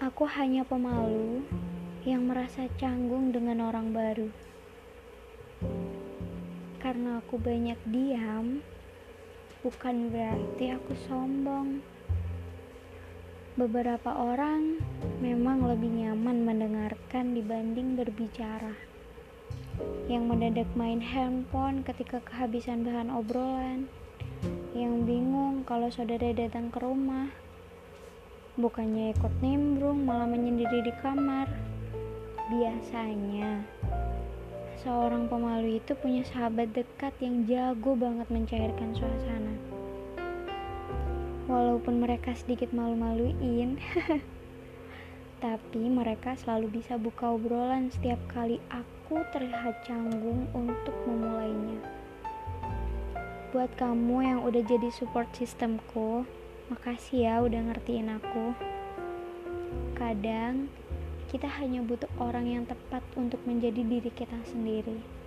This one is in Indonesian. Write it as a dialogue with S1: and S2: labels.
S1: Aku hanya pemalu yang merasa canggung dengan orang baru. Karena aku banyak diam, bukan berarti aku sombong. Beberapa orang memang lebih nyaman mendengarkan dibanding berbicara. Yang mendadak main handphone ketika kehabisan bahan obrolan. Yang bingung kalau saudara datang ke rumah. Bukannya ikut nimbrung, malah menyendiri di kamar. Biasanya, seorang pemalu itu punya sahabat dekat yang jago banget mencairkan suasana walaupun mereka sedikit malu-maluin tapi mereka selalu bisa buka obrolan setiap kali aku terlihat canggung untuk memulainya buat kamu yang udah jadi support sistemku makasih ya udah ngertiin aku. Kadang kita hanya butuh orang yang tepat untuk menjadi diri kita sendiri